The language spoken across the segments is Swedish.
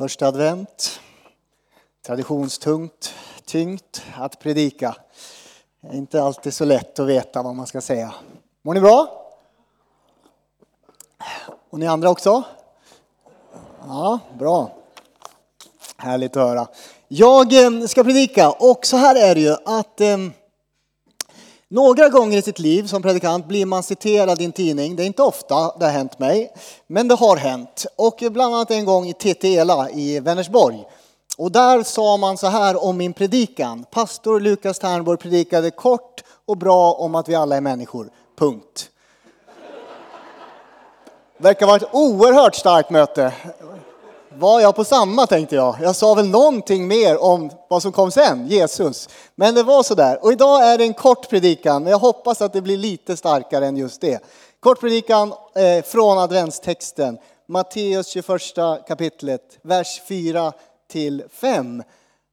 Första advent. Traditionstungt, tyngt att predika. Det är inte alltid så lätt att veta vad man ska säga. Mår ni bra? Och ni andra också? Ja, bra. Härligt att höra. Jag eh, ska predika och så här är det ju att eh, några gånger i sitt liv som predikant blir man citerad i en tidning. Det är inte ofta det har hänt mig, men det har hänt. Och bland annat en gång i TTELA i Vänersborg. Och där sa man så här om min predikan. Pastor Lukas Ternborg predikade kort och bra om att vi alla är människor. Punkt. Verkar vara ett oerhört starkt möte. Var jag på samma tänkte jag. Jag sa väl någonting mer om vad som kom sen, Jesus. Men det var sådär. Och idag är det en kort predikan, men jag hoppas att det blir lite starkare än just det. Kort predikan eh, från adventstexten, Matteus 21 kapitlet, vers 4 till 5.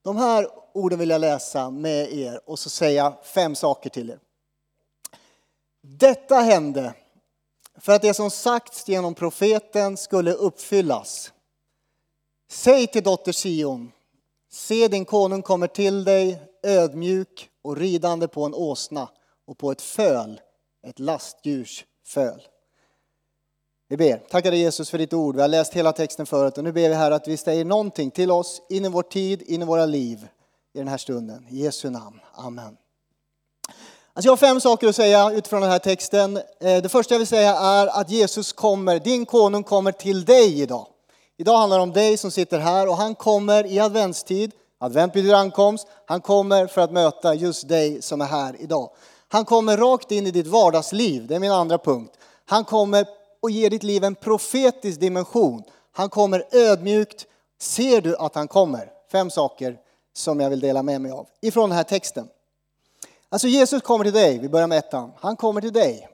De här orden vill jag läsa med er och så säga fem saker till er. Detta hände för att det som sagts genom profeten skulle uppfyllas. Säg till dotter Sion, se din konung kommer till dig ödmjuk och ridande på en åsna och på ett föl, ett lastdjurs föl. Vi ber. Tackar dig Jesus för ditt ord. Vi har läst hela texten förut och nu ber vi här att vi säger någonting till oss in i vår tid, in i våra liv i den här stunden. I Jesu namn. Amen. Alltså jag har fem saker att säga utifrån den här texten. Eh, det första jag vill säga är att Jesus kommer, din konung kommer till dig idag. Idag handlar det om dig som sitter här och han kommer i adventstid. Advent betyder ankomst. Han kommer för att möta just dig som är här idag. Han kommer rakt in i ditt vardagsliv, det är min andra punkt. Han kommer och ger ditt liv en profetisk dimension. Han kommer ödmjukt. Ser du att han kommer? Fem saker som jag vill dela med mig av ifrån den här texten. Alltså Jesus kommer till dig, vi börjar med ettan. Han kommer till dig.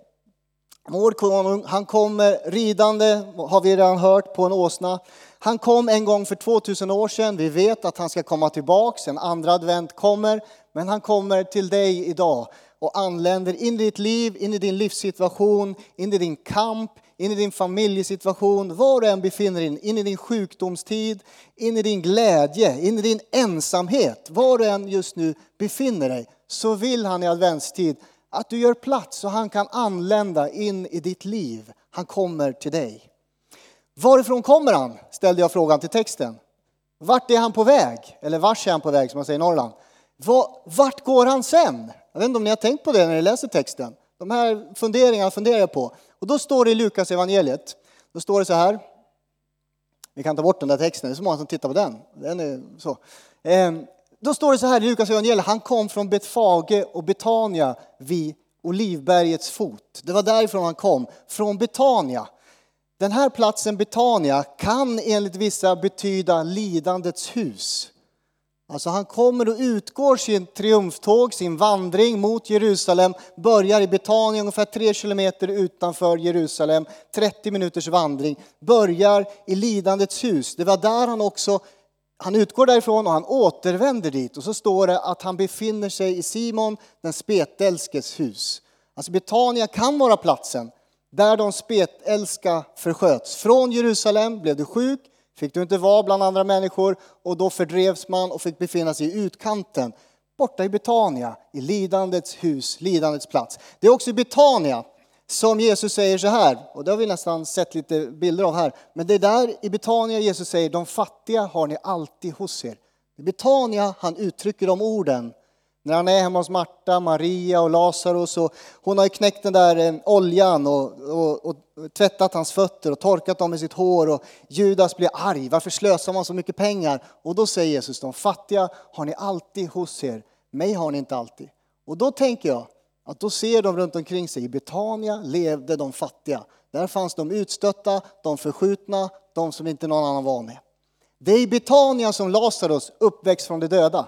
Vår konung, han kommer ridande, har vi redan hört, på en åsna. Han kom en gång för 2000 år sedan. Vi vet att han ska komma tillbaks, en andra advent kommer. Men han kommer till dig idag och anländer in i ditt liv, in i din livssituation, in i din kamp, in i din familjesituation, var du än befinner dig, in i din sjukdomstid, in i din glädje, in i din ensamhet, var du än just nu befinner dig, så vill han i adventstid att du gör plats så han kan anlända in i ditt liv. Han kommer till dig. Varifrån kommer han? ställde jag frågan till texten. Vart är han på väg? Eller vars är han på väg som man säger i Norrland? Vart går han sen? Jag vet inte om ni har tänkt på det när ni läser texten. De här funderingarna funderar jag på. Och då står det i Lukas evangeliet. Då står det så här. Vi kan ta bort den där texten, det är så många som tittar på den. den är så. Ehm, då står det så här i Lukas evangeliet. Han kom från Betfage och Betania vid Olivbergets fot. Det var därifrån han kom, från Betania. Den här platsen Betania kan enligt vissa betyda lidandets hus. Alltså han kommer och utgår sin triumftåg, sin vandring mot Jerusalem, börjar i Betania ungefär tre kilometer utanför Jerusalem, 30 minuters vandring, börjar i lidandets hus. Det var där han också, han utgår därifrån och han återvänder dit och så står det att han befinner sig i Simon den spetälskes hus. Alltså Betania kan vara platsen där de spetälska försköts. Från Jerusalem blev du sjuk, fick du inte vara bland andra människor och då fördrevs man och fick befinna sig i utkanten. Borta i Betania, i lidandets hus, lidandets plats. Det är också i Betania som Jesus säger så här, och det har vi nästan sett lite bilder av här, men det är där i Betania Jesus säger, de fattiga har ni alltid hos er. I Betania han uttrycker de orden när han är hemma hos Marta, Maria och Lazarus och hon har ju knäckt den där eh, oljan och, och, och, tvättat hans fötter och torkat dem med sitt hår och Judas blir arg. Varför slösar man så mycket pengar? Och då säger Jesus, de fattiga har ni alltid hos er, mig har ni inte alltid. Och då tänker jag att då ser de runt omkring sig, i Betania levde de fattiga. Där fanns de utstötta, de förskjutna, de som inte någon annan var med. Det är i Betania som Lazarus uppväxt från de döda.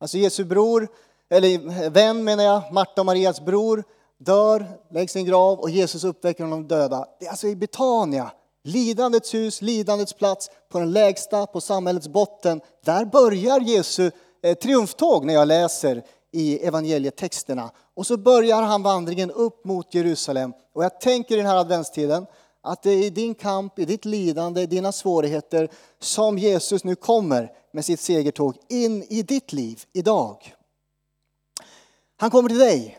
Alltså Jesu bror eller vän menar jag, Marta och Marias bror, dör, läggs i en grav och Jesus uppväcker honom döda. Det är alltså i Betania, lidandets hus, lidandets plats, på den lägsta, på samhällets botten. Där börjar Jesu eh, triumftåg när jag läser i evangelietexterna. Och så börjar han vandringen upp mot Jerusalem. Och jag tänker i den här adventstiden Att det är i din kamp, i ditt lidande, i dina svårigheter som Jesus nu kommer med sitt segertåg in i ditt liv idag. Han kommer till dig.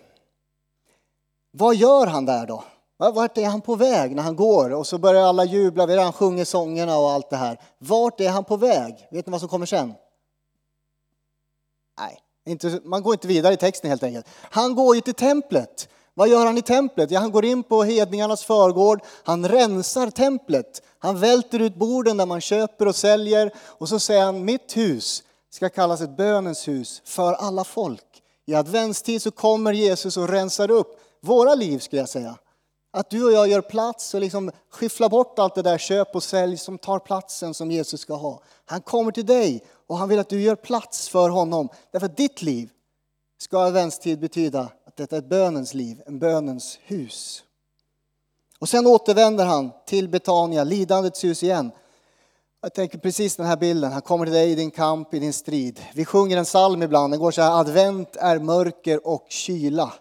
Vad gör han där då? Vart är han på väg när han går? Och så börjar alla jubla, vi han sjunger sångerna och allt det här. Vart är han på väg? Vet ni vad som kommer sen? Nej, inte, man går inte vidare i texten helt enkelt. Han går ju till templet. Vad gör han i templet? Ja, han går in på hedningarnas förgård, han rensar templet. Han välter ut borden där man köper och säljer och så säger han, mitt hus ska kallas ett bönens hus för alla folk. I adventstid så kommer Jesus och rensar upp våra liv, skulle jag säga. Att du och jag gör plats och liksom skyfflar bort allt det där köp och sälj som tar platsen som Jesus ska ha. Han kommer till dig och han vill att du gör plats för honom. Därför att ditt liv ska adventstid betyda att detta är ett bönens liv, en bönens hus. Och sen återvänder han till Betania, lidandets hus igen. Jag tänker precis den här bilden, han kommer till dig i din kamp, i din strid. Vi sjunger en psalm ibland, den går så här, advent är mörker och kyla.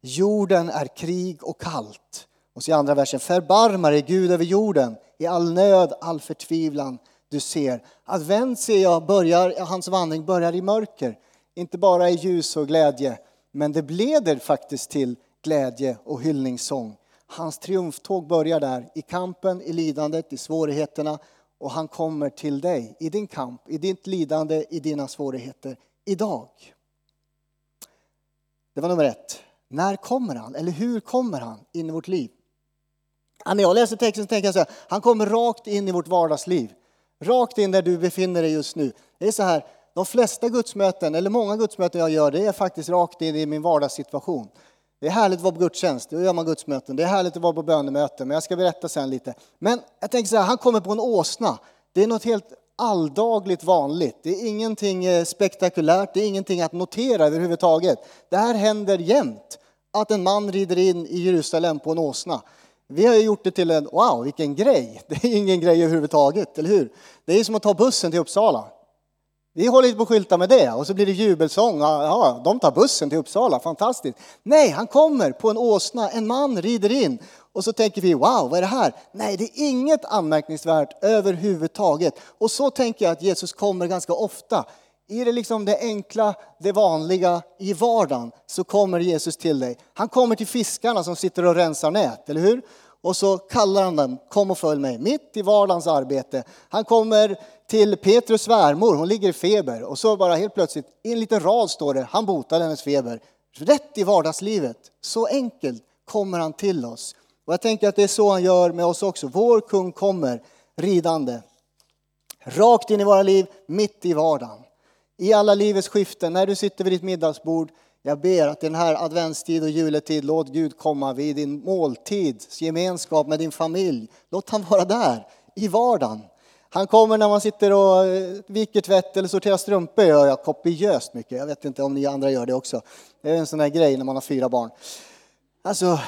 Jorden är krig och kallt. Och så i andra versen, förbarma dig Gud över jorden, i all nöd, all förtvivlan du ser. Advent ser jag börjar, hans vandring börjar i mörker, inte bara i ljus och glädje, men det leder faktiskt till glädje och hyllningssång. Hans triumftåg börjar där, i kampen, i lidandet, i svårigheterna och han kommer till dig i din kamp, i ditt lidande, i dina svårigheter idag. Det var nummer ett. När kommer han? Eller hur kommer han in i vårt liv? När jag läser texten så tänker jag så här, han kommer rakt in i vårt vardagsliv. Rakt in där du befinner dig just nu. Det är så här, de flesta gudsmöten, eller många gudsmöten jag gör, det är faktiskt rakt in i min vardagssituation. Det är härligt att vara på gudstjänst, då gör man gudsmöten. Det är härligt att vara på bönemöten, men jag ska berätta sen lite. Men jag tänker så här, han kommer på en åsna. Det är något helt alldagligt vanligt. Det är ingenting eh, spektakulärt, det är ingenting att notera överhuvudtaget. Det här händer jämt, att en man rider in i Jerusalem på en åsna. Vi har gjort det till en, wow, vilken grej. Det är ingen grej överhuvudtaget, eller hur? Det är som att ta bussen till Uppsala. Vi håller inte på att skylta med det och så blir det jubelsång. Ja, de tar bussen till Uppsala, fantastiskt. Nej, han kommer på en åsna, en man rider in och så tänker vi wow, vad är det här? Nej, det är inget anmärkningsvärt överhuvudtaget. Och så tänker jag att Jesus kommer ganska ofta. I det, liksom det enkla, det vanliga, i vardagen så kommer Jesus till dig. Han kommer till fiskarna som sitter och rensar nät, eller hur? Och så kallar han dem, kom och följ mig, mitt i vardagens arbete. Han kommer till Petrus svärmor, hon ligger i feber. Och så bara helt plötsligt, i en liten rad står det, han botar hennes feber. Rätt i vardagslivet. Så enkelt kommer han till oss. Och jag tänker att det är så han gör med oss också. Vår kung kommer ridande. Rakt in i våra liv, mitt i vardagen. I alla livets skiften, när du sitter vid ditt middagsbord. Jag ber att den här adventstid och juletid, låt Gud komma vid din måltids gemenskap med din familj. Låt han vara där i vardagen. Han kommer när man sitter och eh, viker tvätt eller sorterar strumpor, gör jag kopiöst mycket. Jag vet inte om ni andra gör det också. Det är en sån där grej när man har fyra barn. Alltså,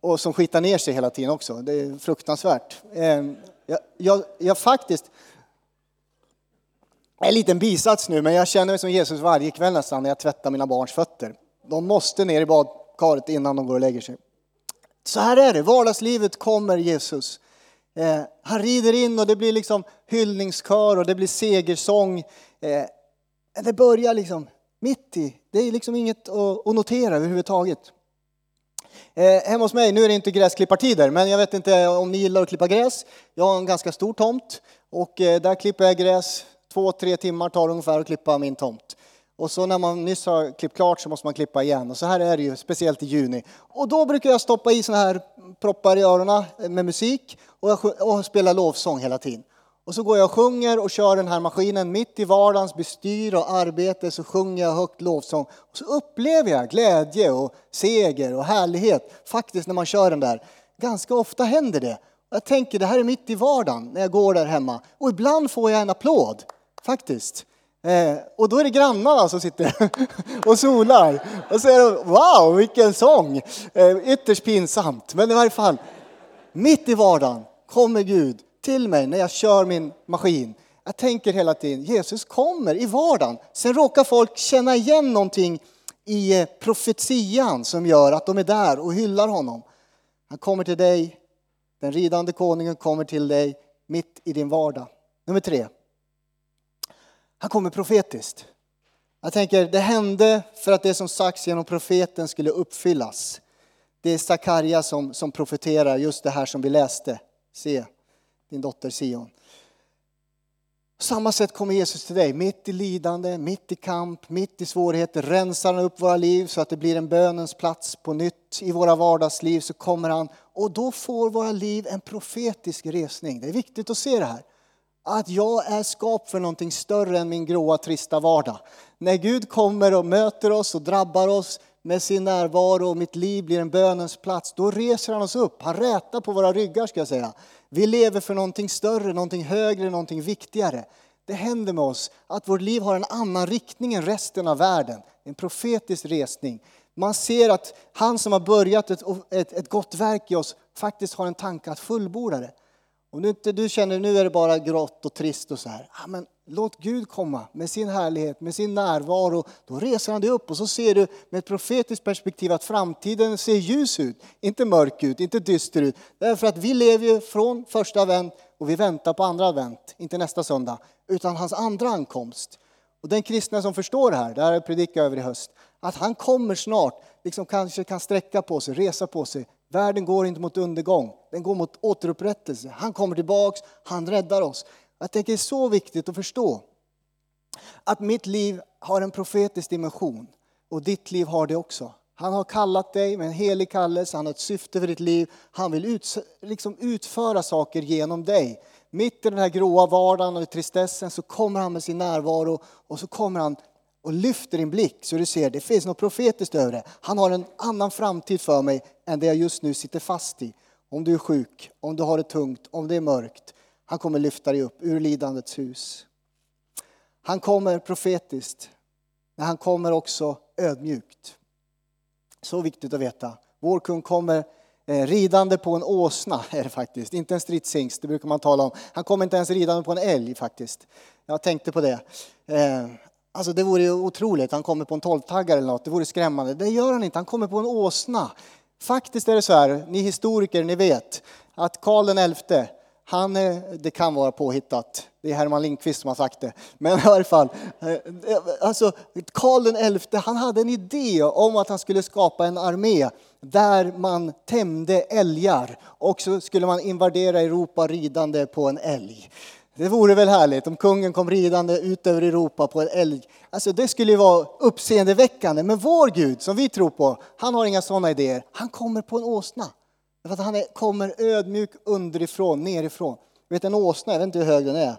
och som skitar ner sig hela tiden också. Det är fruktansvärt. Ehm, jag, jag, jag faktiskt, en liten bisats nu, men jag känner mig som Jesus varje kväll nästan när jag tvättar mina barns fötter. De måste ner i badkaret innan de går och lägger sig. Så här är det, vardagslivet kommer Jesus. Eh, han rider in och det blir liksom hyllningskör och det blir segersång. Eh, det börjar liksom mitt i, det är liksom inget att, att notera överhuvudtaget. Eh, hemma hos mig, nu är det inte gräsklippartider, men jag vet inte om ni gillar att klippa gräs. Jag har en ganska stor tomt och eh, där klipper jag gräs. Två, tre timmar tar det ungefär att klippa min tomt. Och så när man nyss har klippt klart så måste man klippa igen. Och så här är det ju, speciellt i juni. Och då brukar jag stoppa i såna här proppar i öronen eh, med musik och, och spela lovsång hela tiden. Och så går jag och sjunger och kör den här maskinen mitt i vardagens bestyr och arbete så sjunger jag högt lovsång. Och så upplever jag glädje och seger och härlighet faktiskt när man kör den där. Ganska ofta händer det. Jag tänker det här är mitt i vardagen när jag går där hemma. Och ibland får jag en applåd, faktiskt. Eh, och då är det grannarna som sitter och solar. Och säger wow, vilken sång! Eh, ytterst pinsamt, men i varje fall. Mitt i vardagen kommer Gud till mig när jag kör min maskin. Jag tänker hela tiden, Jesus kommer i vardagen. Sen råkar folk känna igen någonting i eh, profetian som gör att de är där och hyllar honom. Han kommer till dig Den ridande konungen kommer till dig mitt i din vardag. Nummer tre. Han kommer profetiskt. Jag tänker, det hände för att det som sagts genom profeten skulle uppfyllas. Det är Sakarja som, som profeterar just det här som vi läste. Se, din dotter Sion. På samma sätt kommer Jesus till dig, mitt i lidande, mitt i kamp, mitt i svårigheter. Rensar han upp våra liv så att det blir en bönens plats på nytt i våra vardagsliv så kommer han och då får våra liv en profetisk resning. Det är viktigt att se det här. Att jag är skap för någonting större än min gråa trista vardag. När Gud kommer och möter oss och drabbar oss med sin närvaro och mitt liv blir en bönens plats, då reser han oss upp. Han rätar på våra ryggar ska jag säga. Vi lever för någonting större, någonting högre, någonting viktigare. Det händer med oss att vårt liv har en annan riktning än resten av världen. En profetisk resning. Man ser att han som har börjat ett, ett, ett gott verk i oss faktiskt har en tanke att fullborda det. Om du inte du känner nu är det bara grått och trist och så här. Ja, men låt Gud komma med sin härlighet, med sin närvaro. Då reser han dig upp och så ser du med ett profetiskt perspektiv att framtiden ser ljus ut. Inte mörk ut, inte dyster ut. Därför att vi lever ju från första advent och vi väntar på andra advent. Inte nästa söndag, utan hans andra ankomst. Och den kristna som förstår det här, det här har jag predikat över i höst, att han kommer snart, liksom kanske kan sträcka på sig, resa på sig, Världen går inte mot undergång, den går mot återupprättelse. Han kommer tillbaks, han räddar oss. Jag tänker det är så viktigt att förstå att mitt liv har en profetisk dimension och ditt liv har det också. Han har kallat dig med en helig kallelse, han har ett syfte för ditt liv. Han vill ut, liksom utföra saker genom dig. Mitt i den här gråa vardagen och tristessen så kommer han med sin närvaro och så kommer han och lyfter din blick så du ser det finns något profetiskt över det. Han har en annan framtid för mig än det jag just nu sitter fast i. Om du är sjuk, om du har det tungt, om det är mörkt. Han kommer lyfta dig upp ur lidandets hus. Han kommer profetiskt, men han kommer också ödmjukt. Så viktigt att veta. Vår kung kommer eh, ridande på en åsna, är det faktiskt. Inte en stridshingst, det brukar man tala om. Han kommer inte ens ridande på en älg faktiskt. Jag tänkte på det. Eh, Alltså det vore ju otroligt, han kommer på en tolvtaggare eller något, det vore skrämmande. Det gör han inte, han kommer på en åsna. Faktiskt är det så här, ni historiker, ni vet att Karl XI, han, det kan vara påhittat, det är Herman Lindqvist som har sagt det. Men i alla fall, eh, alltså Karl XI, han hade en idé om att han skulle skapa en armé där man tämjde älgar och så skulle man invadera Europa ridande på en älg. Det vore väl härligt om kungen kom ridande ut över Europa på en älg. Alltså det skulle ju vara uppseendeväckande. Men vår Gud som vi tror på, han har inga sådana idéer. Han kommer på en åsna. För att han är, kommer ödmjuk underifrån, nerifrån. vet en åsna, jag vet inte hur hög den är.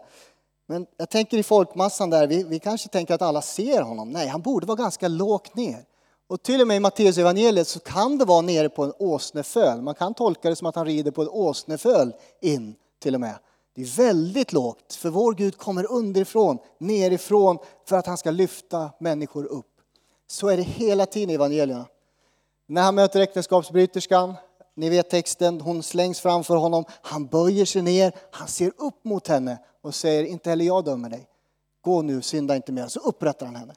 Men jag tänker i folkmassan där, vi, vi kanske tänker att alla ser honom. Nej, han borde vara ganska lågt ner. Och till och med i Matteus evangeliet så kan det vara nere på en åsneföl. Man kan tolka det som att han rider på en åsneföl in till och med. Det är väldigt lågt, för vår Gud kommer underifrån, nerifrån, för att han ska lyfta människor upp. Så är det hela tiden i evangelierna. När han möter äktenskapsbryterskan, ni vet texten, hon slängs framför honom, han böjer sig ner, han ser upp mot henne och säger, inte heller jag dömer dig. Gå nu, synda inte mer. Så upprättar han henne.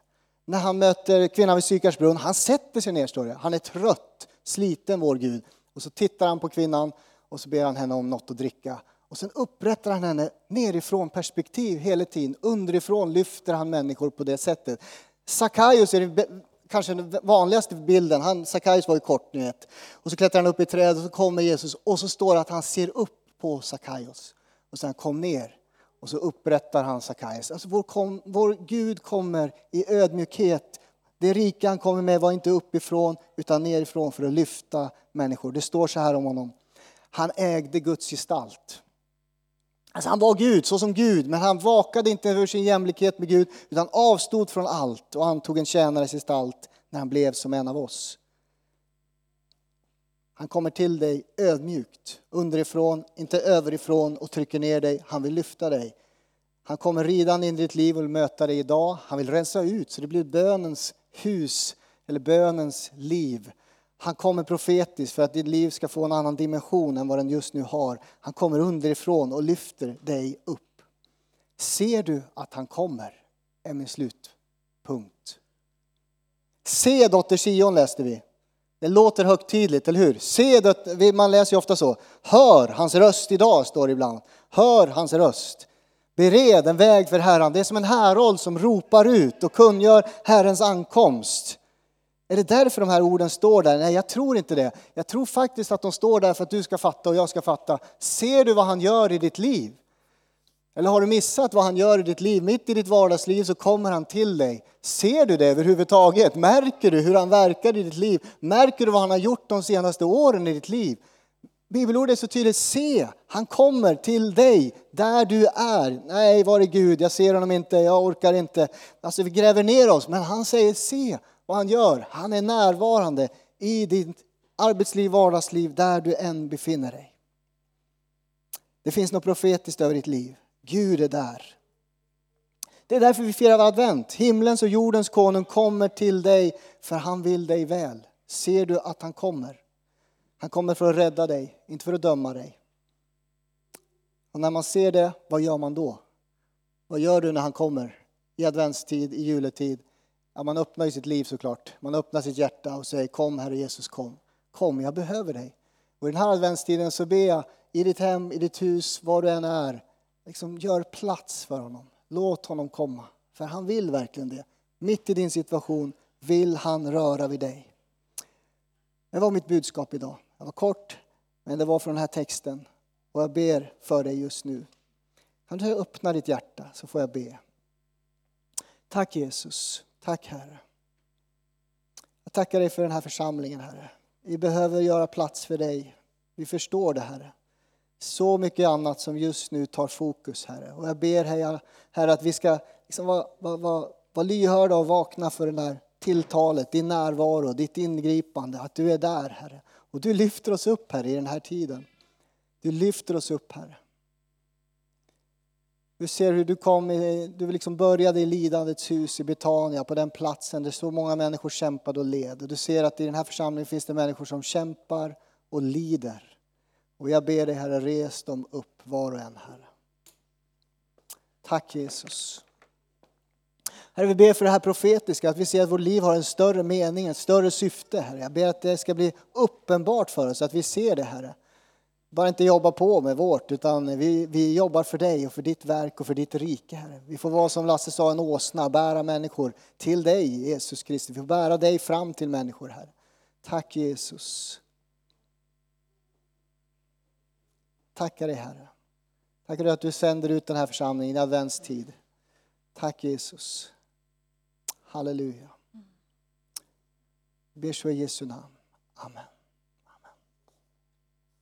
När han möter kvinnan vid Sykars brunn, han sätter sig ner, står det. Han är trött, sliten, vår Gud. Och så tittar han på kvinnan och så ber han henne om något att dricka. Och sen upprättar han henne nerifrån perspektiv hela tiden. Underifrån lyfter han människor på det sättet. Sackaios är kanske den vanligaste bilden. Han, Sackaios var ju kort, ni vet. Och så klättrar han upp i trädet och så kommer Jesus och så står det att han ser upp på Sackaios. Och sen kom ner och så upprättar han Sackaios. Alltså vår, kom, vår Gud kommer i ödmjukhet. Det rika han kommer med var inte uppifrån utan nerifrån för att lyfta människor. Det står så här om honom. Han ägde Guds gestalt. Alltså han var Gud, så som Gud, men han vakade inte över sin jämlikhet med Gud utan avstod från allt och antog en tjänares gestalt när han blev som en av oss. Han kommer till dig ödmjukt, underifrån, inte överifrån och trycker ner dig. Han vill lyfta dig. Han kommer ridande in i ditt liv och vill möta dig idag. Han vill rensa ut så det blir bönens hus eller bönens liv. Han kommer profetiskt för att ditt liv ska få en annan dimension än vad den just nu har. Han kommer underifrån och lyfter dig upp. Ser du att han kommer? Är min slutpunkt. Se dotter Sion läste vi. Det låter högtidligt, eller hur? Se det, man läser ju ofta så. Hör hans röst idag, står det ibland. Hör hans röst. Bered en väg för Herren. Det är som en härold som ropar ut och kungör Herrens ankomst. Är det därför de här orden står där? Nej, jag tror inte det. Jag tror faktiskt att de står där för att du ska fatta och jag ska fatta. Ser du vad han gör i ditt liv? Eller har du missat vad han gör i ditt liv? Mitt i ditt vardagsliv så kommer han till dig. Ser du det överhuvudtaget? Märker du hur han verkar i ditt liv? Märker du vad han har gjort de senaste åren i ditt liv? Bibelordet är så tydligt, se, han kommer till dig där du är. Nej, var är Gud? Jag ser honom inte, jag orkar inte. Alltså vi gräver ner oss, men han säger se vad han gör. Han är närvarande i ditt arbetsliv, vardagsliv, där du än befinner dig. Det finns något profetiskt över ditt liv. Gud är där. Det är därför vi firar advent. Himlens och jordens konung kommer till dig för han vill dig väl. Ser du att han kommer? Han kommer för att rädda dig, inte för att döma dig. Och när man ser det, vad gör man då? Vad gör du när han kommer? I adventstid, i juletid? Ja, man öppnar sitt liv såklart. Man öppnar sitt hjärta och säger kom Herre Jesus kom. Kom, jag behöver dig. Och i den här adventstiden så ber jag i ditt hem, i ditt hus, var du än är. Liksom gör plats för honom. Låt honom komma. För han vill verkligen det. Mitt i din situation vill han röra vid dig. Det var mitt budskap idag. Det var kort, men det var från den här texten. Och jag ber för dig just nu. Kan du öppna ditt hjärta så får jag be. Tack Jesus. Tack Herre. Jag tackar dig för den här församlingen Herre. Vi behöver göra plats för dig. Vi förstår det Herre. Så mycket annat som just nu tar fokus Herre. Och jag ber Herre att vi ska liksom vara, vara, vara, vara lyhörda och vakna för det där tilltalet, din närvaro, ditt ingripande. Att du är där Herre. Och du lyfter oss upp Herre i den här tiden. Du lyfter oss upp Herre. Du ser hur du kom, du liksom började i lidandets hus i Betania, på den platsen där så många människor kämpade och led. du ser att i den här församlingen finns det människor som kämpar och lider. Och jag ber dig Herre, res dem upp var och en Herre. Tack Jesus. Herre, vi ber för det här profetiska, att vi ser att vårt liv har en större mening, ett större syfte. Herre. Jag ber att det ska bli uppenbart för oss, att vi ser det Herre bara inte jobba på med vårt, utan vi, vi jobbar för dig och för ditt verk och för ditt rike, Herre. Vi får vara som Lasse sa, en åsna, bära människor till dig, Jesus Kristus. Vi får bära dig fram till människor, Herre. Tack Jesus. Tackar dig, Herre. Tackar dig att du sänder ut den här församlingen i adventstid. Tack Jesus. Halleluja. Ber så i Jesu namn. Amen.